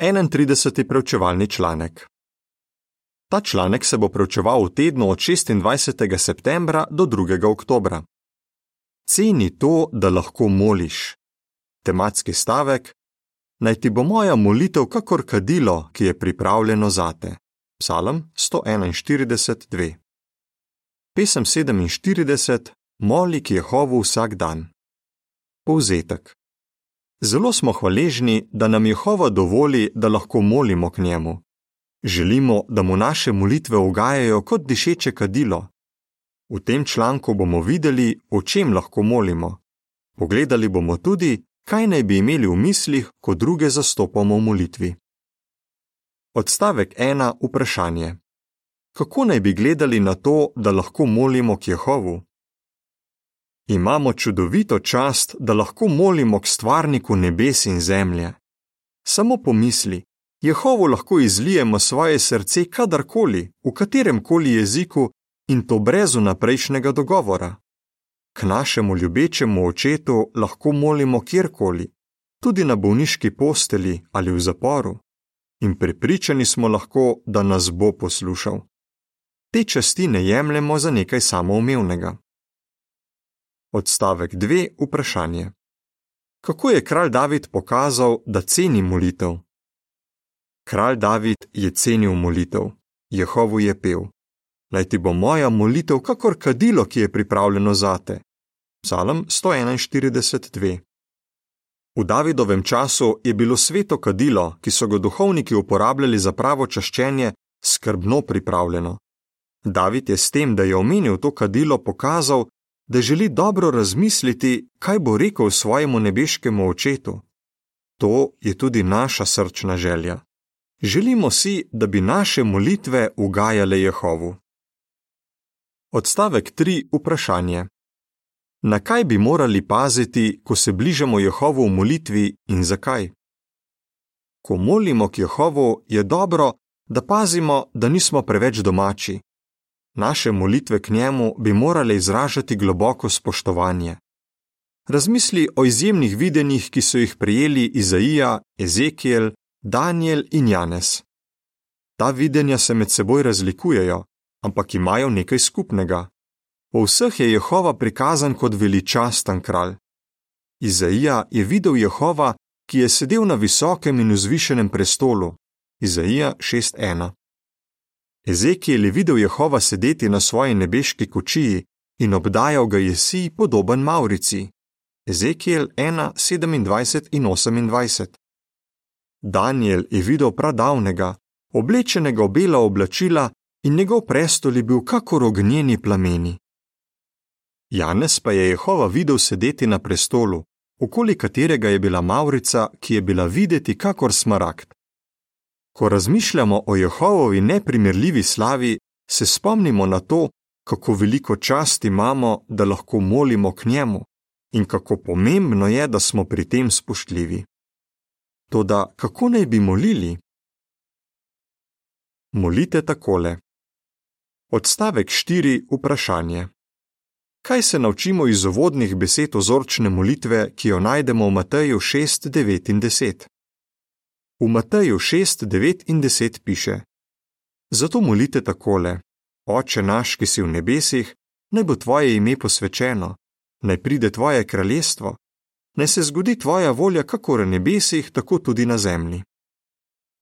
31. preučevalni članek. Ta članek se bo preučeval v tednu od 26. septembra do 2. oktobra. Ceni to, da lahko moliš. Tematski stavek: Naj ti bo moja molitev kakor kadilo, ki je pripravljeno zate. Psalm 141:2. Pesem 47: Moli k Jehovu vsak dan. Povzetek. Zelo smo hvaležni, da nam Jehova dovoli, da lahko molimo k njemu. Želimo, da mu naše molitve ugajajo kot dišeče kadilo. V tem članku bomo videli, o čem lahko molimo. Pogledali bomo tudi, kaj naj bi imeli v mislih, ko druge zastopamo v molitvi. Odstavek 1. Vprašanje. Kako naj bi gledali na to, da lahko molimo k Jehovu? Imamo čudovito čast, da lahko molimo k stvarniku nebes in zemlje. Samo pomisli, Jehovu lahko izlijemo svoje srce kadarkoli, v katerem koli jeziku in to brez vnaprejšnjega dogovora. K našemu ljubečemu očetu lahko molimo kjerkoli, tudi na bolniški posteli ali v zaporu. In prepričani smo lahko, da nas bo poslušal. Te časti ne jemljemo za nekaj samoumevnega. Odstavek 2. Vprašanje. Kako je kralj David pokazal, da ceni molitev? Kralj David je cenil molitev, Jehovu je pel: Naj ti bo moja molitev kakor kadilo, ki je pripravljeno zate. Psalm 141:2. V Davidovem času je bilo sveto kadilo, ki so ga duhovniki uporabljali za pravo čaščenje, skrbno pripravljeno. David je s tem, da je omenil to kadilo, pokazal, da želi dobro razmisliti, kaj bo rekel svojemu nebeškemu očetu. To je tudi naša srčna želja. Želimo si, da bi naše molitve ugajale Jehovu. Odstavek 3. Vprašanje. Na kaj bi morali paziti, ko se bližamo Jehovu v molitvi in zakaj? Ko molimo k Jehovu, je dobro, da pazimo, da nismo preveč domači. Naše molitve k njemu bi morale izražati globoko spoštovanje. Razmisli o izjemnih videnjih, ki so jih prijeli Izaija, Ezekiel, Daniel in Janes. Ta videnja se med seboj razlikujejo, ampak imajo nekaj skupnega. Po vseh je Jehova prikazan kot veličasten kralj. Izaija je videl Jehova, ki je sedel na visokem in vzvišenem prestolu. Izaija 6:1. Ezekiel je videl Jehova sedeti na svoji nebeški kočiji in obdajal ga je si podoben Maurici. Ezekiel 1:27 in 28. Daniel je videl pradavnega, oblečenega v bela oblačila in njegov prestol je bil kakor ognjeni plameni. Janez pa je Jehova videl sedeti na prestolu, okoli katerega je bila Maurica, ki je bila videti kakor smaragd. Ko razmišljamo o Jehovovi neprimerljivi slavi, se spomnimo na to, kako veliko čast imamo, da lahko molimo k njemu in kako pomembno je, da smo pri tem spoštljivi. Toda kako naj bi molili? Molite takole. Odstavek 4. Vprašanje. Kaj se naučimo iz uvodnih besed ozorčne molitve, ki jo najdemo v Mateju 6, 9 in 10? V Mateju 6, 9 in 10 piše: Zato molite takole: Oče naš, ki si v nebesih, naj bo tvoje ime posvečeno, naj pride tvoje kraljestvo, naj se zgodi tvoja volja, kako v nebesih, tako tudi na zemlji.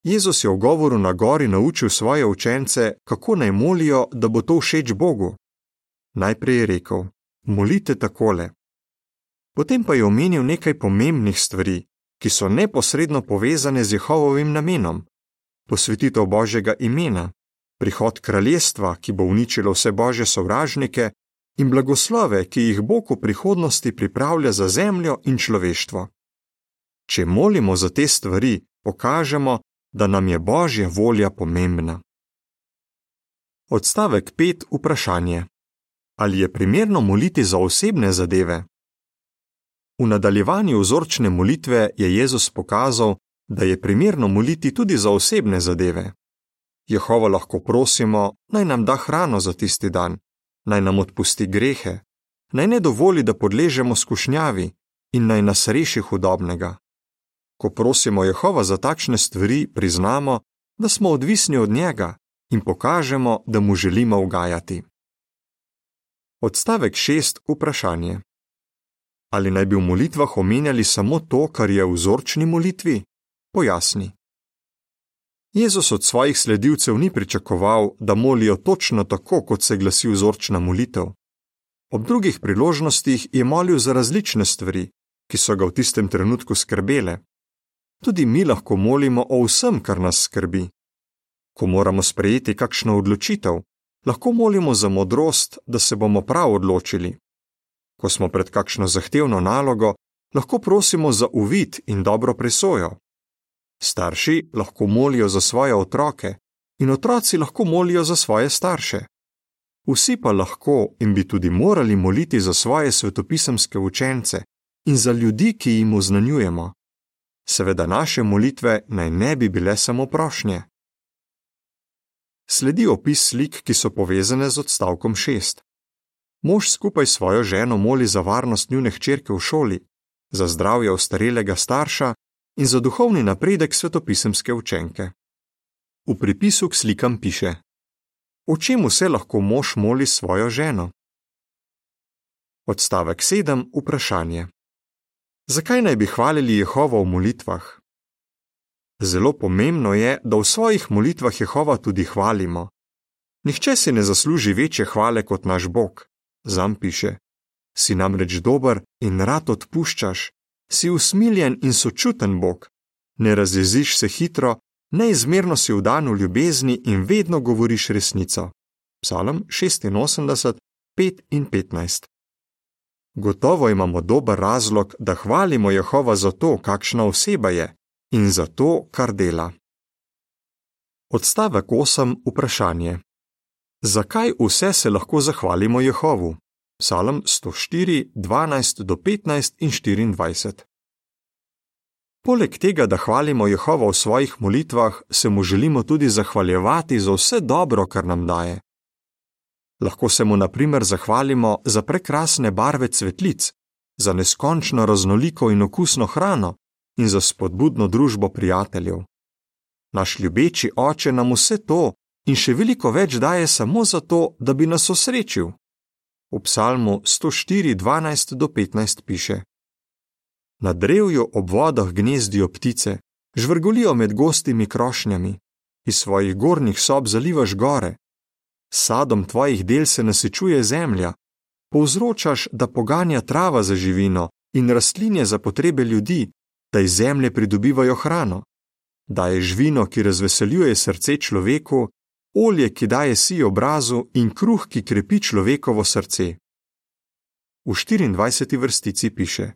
Jezus je v govoru na gori naučil svoje učence, kako naj molijo, da bo to všeč Bogu. Najprej je rekel: Molite takole. Potem pa je omenil nekaj pomembnih stvari, ki so neposredno povezane z Jehovovim namenom: posvetitev Božjega imena, prihod kraljestva, ki bo uničilo vse božje sovražnike, in blagoslove, ki jih Bog v prihodnosti pripravlja za zemljo in človeštvo. Če molimo za te stvari, pokažemo, da nam je Božja volja pomembna. Odstavek 5. Vprašanje: Ali je primerno moliti za osebne zadeve? V nadaljevanju vzorčne molitve je Jezus pokazal, da je primerno moliti tudi za osebne zadeve. Jehova lahko prosimo, naj nam da hrano za tisti dan, naj nam odpusti grehe, naj ne dovoli, da podležemo skušnjavi in naj nas reši hudobnega. Ko prosimo Jehova za takšne stvari, priznamo, da smo odvisni od njega in pokažemo, da mu želimo ugajati. Odstavek 6. Vprašanje. Ali naj bi v molitvah omenjali samo to, kar je v vzorčni molitvi? Pojasni. Jezus od svojih sledilcev ni pričakoval, da molijo točno tako, kot se glasi vzorčna molitev. Ob drugih priložnostih je molil za različne stvari, ki so ga v tistem trenutku skrbele. Tudi mi lahko molimo o vsem, kar nas skrbi. Ko moramo sprejeti kakšno odločitev, lahko molimo za modrost, da se bomo prav odločili. Ko smo pred kakšno zahtevno nalogo, lahko prosimo za uvid in dobro presojo. Starši lahko molijo za svoje otroke in otroci lahko molijo za svoje starše. Vsi pa lahko in bi tudi morali moliti za svoje svetopisemske učence in za ljudi, ki jim oznanjujemo. Seveda naše molitve naj ne bi bile samo prošnje. Sledi opis slik, ki so povezane z odstavkom 6. Mož skupaj s svojo ženo moli za varnost njune hčerke v šoli, za zdravje ostarelega starša in za duhovni napredek svetopisemske učenke. V pripisu k slikam piše: O čem vse lahko mož moli svojo ženo? Odstavek 7. Vprašanje. Zakaj naj bi hvalili Jehovo v molitvah? Zelo pomembno je, da v svojih molitvah Jehova tudi hvalimo. Nihče si ne zasluži večje hvale kot naš Bog, zam piše: Si namreč dober in rad odpuščaš, si usmiljen in sočuten Bog, ne razjeziš se hitro, neizmerno si v danu ljubezni in vedno govoriš resnico. Psalm 86, 5 in 15. Gotovo imamo dober razlog, da hvalimo Jehova za to, kakšna oseba je in za to, kar dela. Odstavek 8. Vprašanje. Zakaj vse se lahko zahvalimo Jehovu? Psalm 104, 12 do 15 in 24. Poleg tega, da hvalimo Jehovo v svojih molitvah, se mu želimo tudi zahvaljevati za vse dobro, kar nam daje. Lahko se mu na primer zahvalimo za prekrasne barve cvetlic, za neskončno raznoliko in okusno hrano in za spodbudno družbo prijateljev. Naš ljubeči oče nam vse to in še veliko več daje samo zato, da bi nas osrečil. V psalmu 104:12 do 15 piše: Na drevju ob vodah gnezdijo ptice, žvrgolijo med gostimi krošnjami, iz svojih gornjih sob zalivaš gore, sadom tvojih del se nasečuje zemlja, povzročaš, da poganja trava za živino in rastlinje za potrebe ljudi, da iz zemlje pridobivajo hrano, daješ vino, ki razveseljuje srce človeku, olje, ki daje si obrazu in kruh, ki krepi človekovo srce. V 24. vrstici piše: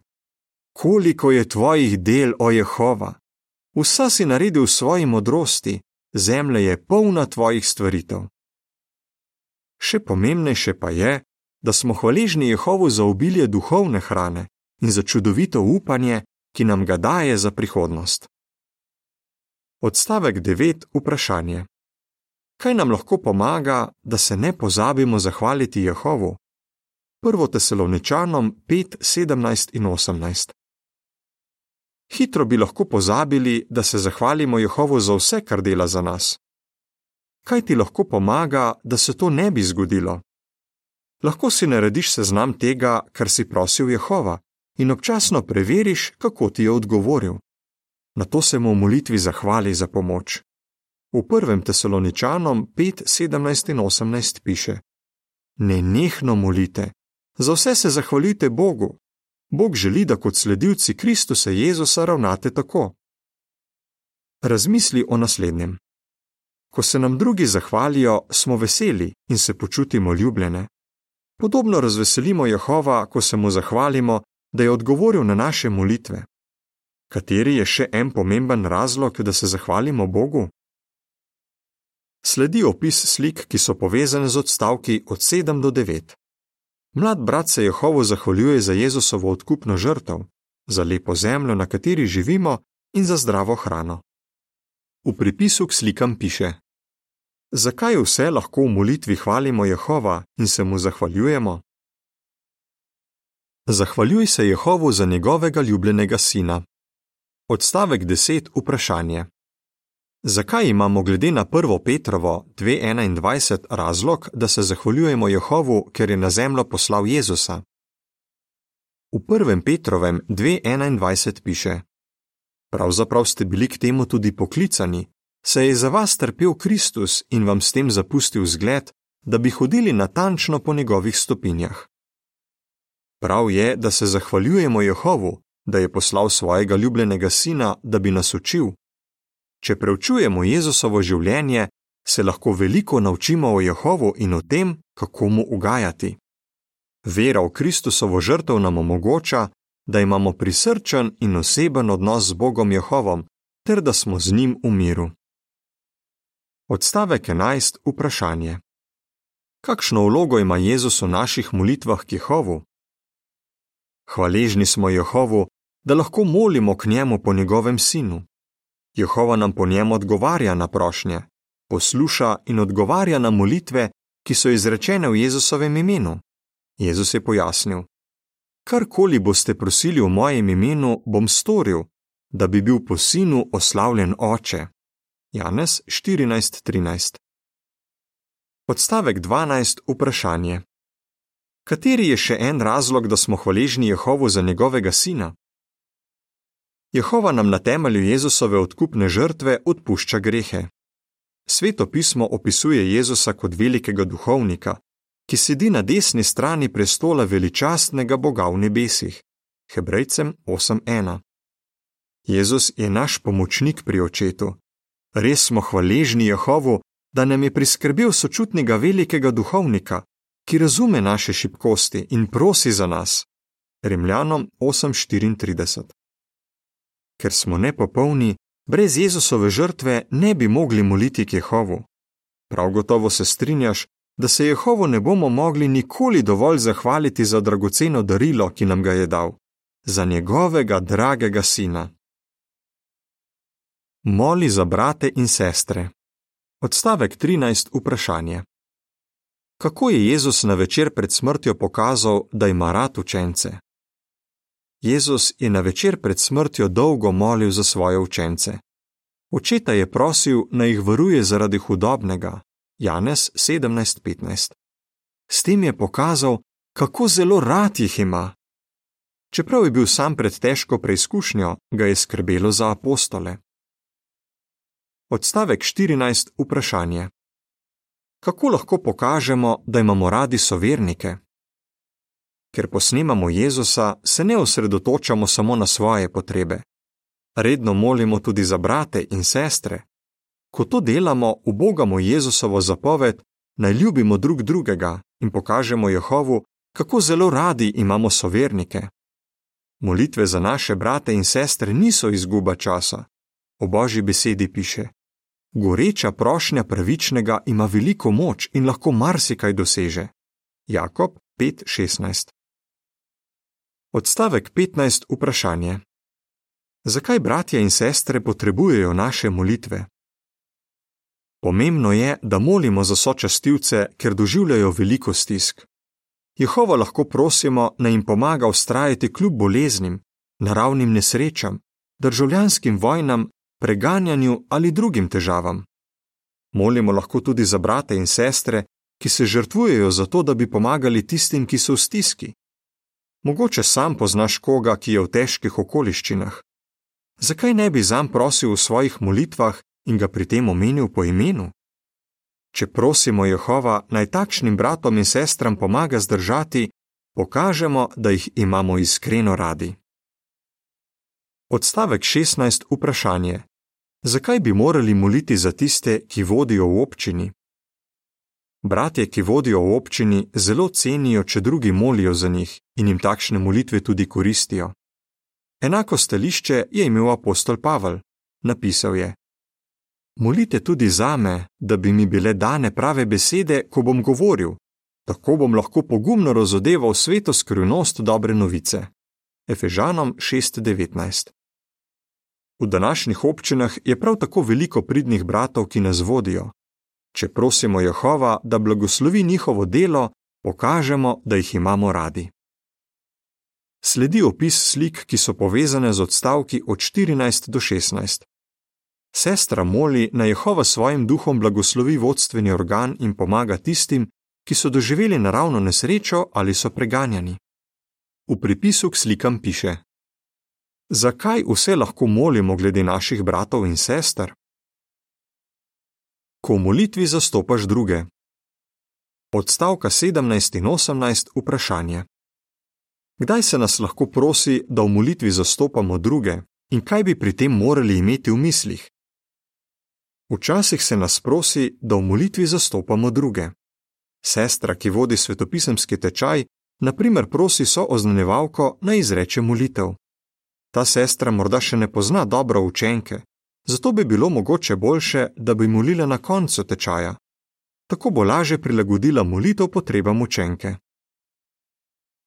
Koliko je tvojih del, o Jehova? Vsa si naredil v svoji modrosti, zemlja je polna tvojih stvaritev. Še pomembnejše pa je, da smo hvaležni Jehovu za obilje duhovne hrane in za čudovito upanje, ki nam ga daje za prihodnost. Odstavek 9. Vprašanje kaj nam lahko pomaga, da se ne pozabimo zahvaliti Jehovu? 1. Tesaloničanom 5, 17 in 18. Hitro bi lahko pozabili, da se zahvalimo Jehovu za vse, kar dela za nas. Kaj ti lahko pomaga, da se to ne bi zgodilo? Lahko si narediš seznam tega, kar si prosil Jehova, in občasno preveriš, kako ti je odgovoril. Na to se mu v molitvi zahvali za pomoč. V prvem tesaloničanom 5, 17 in 18 piše: Ne nehno molite, za vse se zahvalite Bogu. Bog želi, da kot sledilci Kristusa Jezusa ravnate tako. Razmisli o naslednjem. Ko se nam drugi zahvalijo, smo veseli in se počutimo ljubljene. Podobno razveselimo Jehova, ko se mu zahvalimo, da je odgovoril na naše molitve. Kateri je še en pomemben razlog, da se zahvalimo Bogu? Sledi opis slik, ki so povezane z odstavki od 7 do 9. Mlad brat se Jehovo zahvaljuje za Jezusovo odkupno žrtev, za lepo zemljo, na kateri živimo, in za zdravo hrano. V pripisu k slikam piše: Zakaj vse lahko v molitvi hvalimo Jehova in se mu zahvaljujemo? Zahvaljuj se Jehovu za njegovega ljubljenega sina. Odstavek 10. Vprašanje. Zakaj imamo glede na 1. Petrovo 2.21 razlog, da se zahvaljujemo Jehovu, ker je na zemljo poslal Jezusa? V 1. Petrovem 2.21 piše: Pravzaprav ste bili k temu tudi poklicani, saj je za vas trpel Kristus in vam s tem zapustil zgled, da bi hodili natančno po njegovih stopinjah. Prav je, da se zahvaljujemo Jehovu, da je poslal svojega ljubljenega sina, da bi nas učil. Če preučujemo Jezusovo življenje, se lahko veliko naučimo o Jehovu in o tem, kako mu ugajati. Vera v Kristusovo žrtev nam omogoča, da imamo prisrčen in oseben odnos z Bogom Jehovom, ter da smo z njim v miru. Odstavek 11. Vprašanje. Kakšno vlogo ima Jezus v naših molitvah k Jehovu? Hvaležni smo Jehovu, da lahko molimo k njemu po njegovem sinu. Jehova nam po njem odgovarja na prošnje, posluša in odgovarja na molitve, ki so izrečene v Jezusovem imenu. Jezus je pojasnil: Karkoli boste prosili v mojem imenu, bom storil, da bi bil po sinu oslavljen oče. Janez 14:13. Odstavek 12. Vprašanje. Kateri je še en razlog, da smo hvaležni Jehovu za njegovega sina? Jehova nam na temelju Jezusove odkupne žrtve odpušča grehe. Sveto pismo opisuje Jezusa kot velikega duhovnika, ki sedi na desni strani prestola veličastnega Boga v nebesih. Hebrejcem 8:1. Jezus je naš pomočnik pri očetu. Res smo hvaležni Jehovu, da nam je priskrbel sočutnega velikega duhovnika, ki razume naše šibkosti in prosi za nas. Rimljanom 8:34 ker smo nepopolni, brez Jezusove žrtve ne bi mogli moliti k Jehovu. Prav gotovo se strinjaš, da se Jehovu ne bomo mogli nikoli dovolj zahvaliti za dragoceno darilo, ki nam ga je dal, za njegovega dragega sina. Moli za brate in sestre. Odstavek 13. Vprašanje. Kako je Jezus na večer pred smrtjo pokazal, da ima rad učence? Jezus je na večer pred smrtjo dolgo molil za svoje učence. Očeta je prosil, naj jih varuje zaradi hudobnega. Janez 17:15. S tem je pokazal, kako zelo rad jih ima. Čeprav je bil sam pred težko preizkušnjo, ga je skrbelo za apostole. Odstavek 14. Vprašanje. Kako lahko pokažemo, da imamo radi sovernike? Ker posnemamo Jezusa, se ne osredotočamo samo na svoje potrebe. Redno molimo tudi za brate in sestre. Ko to delamo, ubogamo Jezusovo zapoved, naj ljubimo drug drugega in pokažemo Jehovu, kako zelo radi imamo sovernike. Molitve za naše brate in sestre niso izguba časa. V božji besedi piše: Goreča prošnja pravičnega ima veliko moč in lahko marsikaj doseže. Jakob 5:16 Odstavek 15. Vprašanje. Zakaj bratje in sestre potrebujejo naše molitve? Pomembno je, da molimo za sočastivce, ker doživljajo veliko stisk. Jehova lahko prosimo, naj jim pomaga ustrajati kljub boleznim, naravnim nesrečam, državljanskim vojnam, preganjanju ali drugim težavam. Molimo lahko tudi za brate in sestre, ki se žrtvujejo za to, da bi pomagali tistim, ki so v stiski. Mogoče sam poznaš koga, ki je v težkih okoliščinah. Zakaj ne bi zam prosil v svojih molitvah in ga pri tem omenil po imenu? Če prosimo Jehova naj takšnim bratom in sestram pomaga zdržati, pokažemo, da jih imamo iskreno radi. Odstavek 16. Vprašanje: Zakaj bi morali moliti za tiste, ki vodijo v občini? Bratje, ki vodijo v občini, zelo cenijo, če drugi molijo za njih in jim takšne molitve tudi koristijo. Enako stališče je imel apostol Pavel. Napisal je: Molite tudi za me, da bi mi bile dane prave besede, ko bom govoril, tako bom lahko pogumno razodeval sveto skrivnost dobre novice. Efežanom 6:19 V današnjih občinah je prav tako veliko pridnih bratov, ki nas vodijo, Če prosimo Jehova, da blagoslovi njihovo delo, pokažemo, da jih imamo radi. Sledi opis slik, ki so povezane z odstavki od 14 do 16. Sestra moli, naj Jehova svojim duhom blagoslovi vodstveni organ in pomaga tistim, ki so doživeli naravno nesrečo ali so preganjani. V pripisu k slikam piše: Zakaj vse lahko molimo glede naših bratov in sester? Ko v molitvi zastopaš druge. Odstavka 17 in 18 vprašanje. Kdaj se nas lahko prosi, da v molitvi zastopamo druge in kaj bi pri tem morali imeti v mislih? Včasih se nas prosi, da v molitvi zastopamo druge. Sestra, ki vodi svetopisemski tečaj, naprimer prosi so oznanjevalko naj izreče molitev. Ta sestra morda še ne pozna dobro učenke, zato bi bilo mogoče boljše, da bi molila na koncu tečaja. Tako bo laže prilagodila molitev potrebam učenke.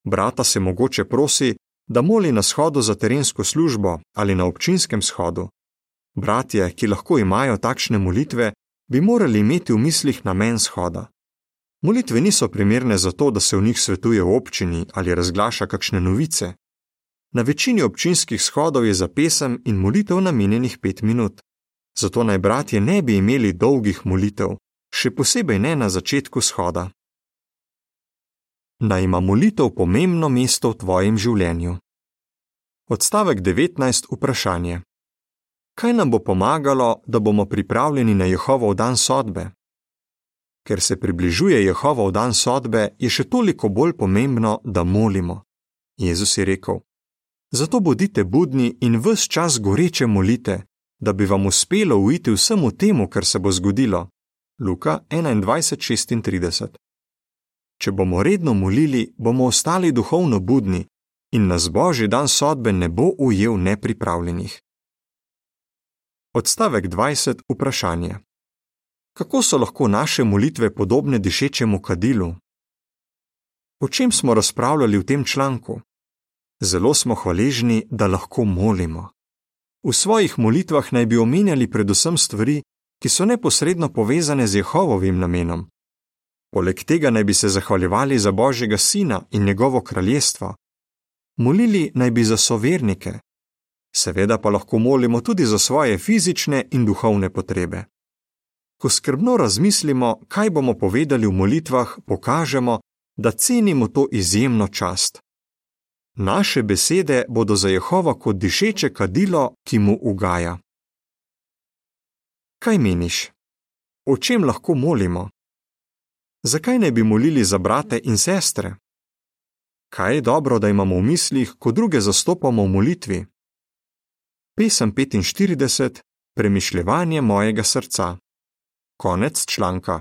Brata se mogoče prosi, da moli na shodu za terensko službo ali na občinskem shodu. Bratje, ki lahko imajo takšne molitve, bi morali imeti v mislih namen shoda. Molitve niso primerne zato, da se v njih svetuje v občini ali razglaša kakšne novice. Na večini občinskih shodov je za pesem in molitev namenjenih pet minut. Zato naj bratje ne bi imeli dolgih molitev, še posebej ne na začetku shoda. Naj ima molitev pomembno mesto v tvojem življenju. Odstavek 19. Vprašanje. Kaj nam bo pomagalo, da bomo pripravljeni na Jehovov dan sodbe? ker se približuje Jehovov dan sodbe, je še toliko bolj pomembno, da molimo. Jezus je rekel: Zato bodite budni in ves čas goreče molite, da bi vam uspelo uiti vsemu temu, kar se bo zgodilo. Luka 21:36. Če bomo redno molili, bomo ostali duhovno budni in nas božji dan sodbe ne bo ujel nepripravljenih. Odstavek 20. Vprašanje kako so lahko naše molitve podobne dišečemu kadilu? O čem smo razpravljali v tem članku? Zelo smo hvaležni, da lahko molimo. V svojih molitvah naj bi omenjali predvsem stvari, ki so neposredno povezane z Jehovovim namenom. Poleg tega naj bi se zahvaljevali za Božjega Sina in njegovo kraljestvo. Molili naj bi za sovernike. Seveda pa lahko molimo tudi za svoje fizične in duhovne potrebe. Ko skrbno razmislimo, kaj bomo povedali v molitvah, pokažemo, da cenimo to izjemno čast. Naše besede bodo za Jehova kot dišeče kadilo, ki mu ugaja. Kaj meniš? O čem lahko molimo? Zakaj ne bi molili za brate in sestre? Kaj je dobro, da imamo v mislih, ko druge zastopamo v molitvi? Pesem 45: Premišljevanje mojega srca. Konec članka.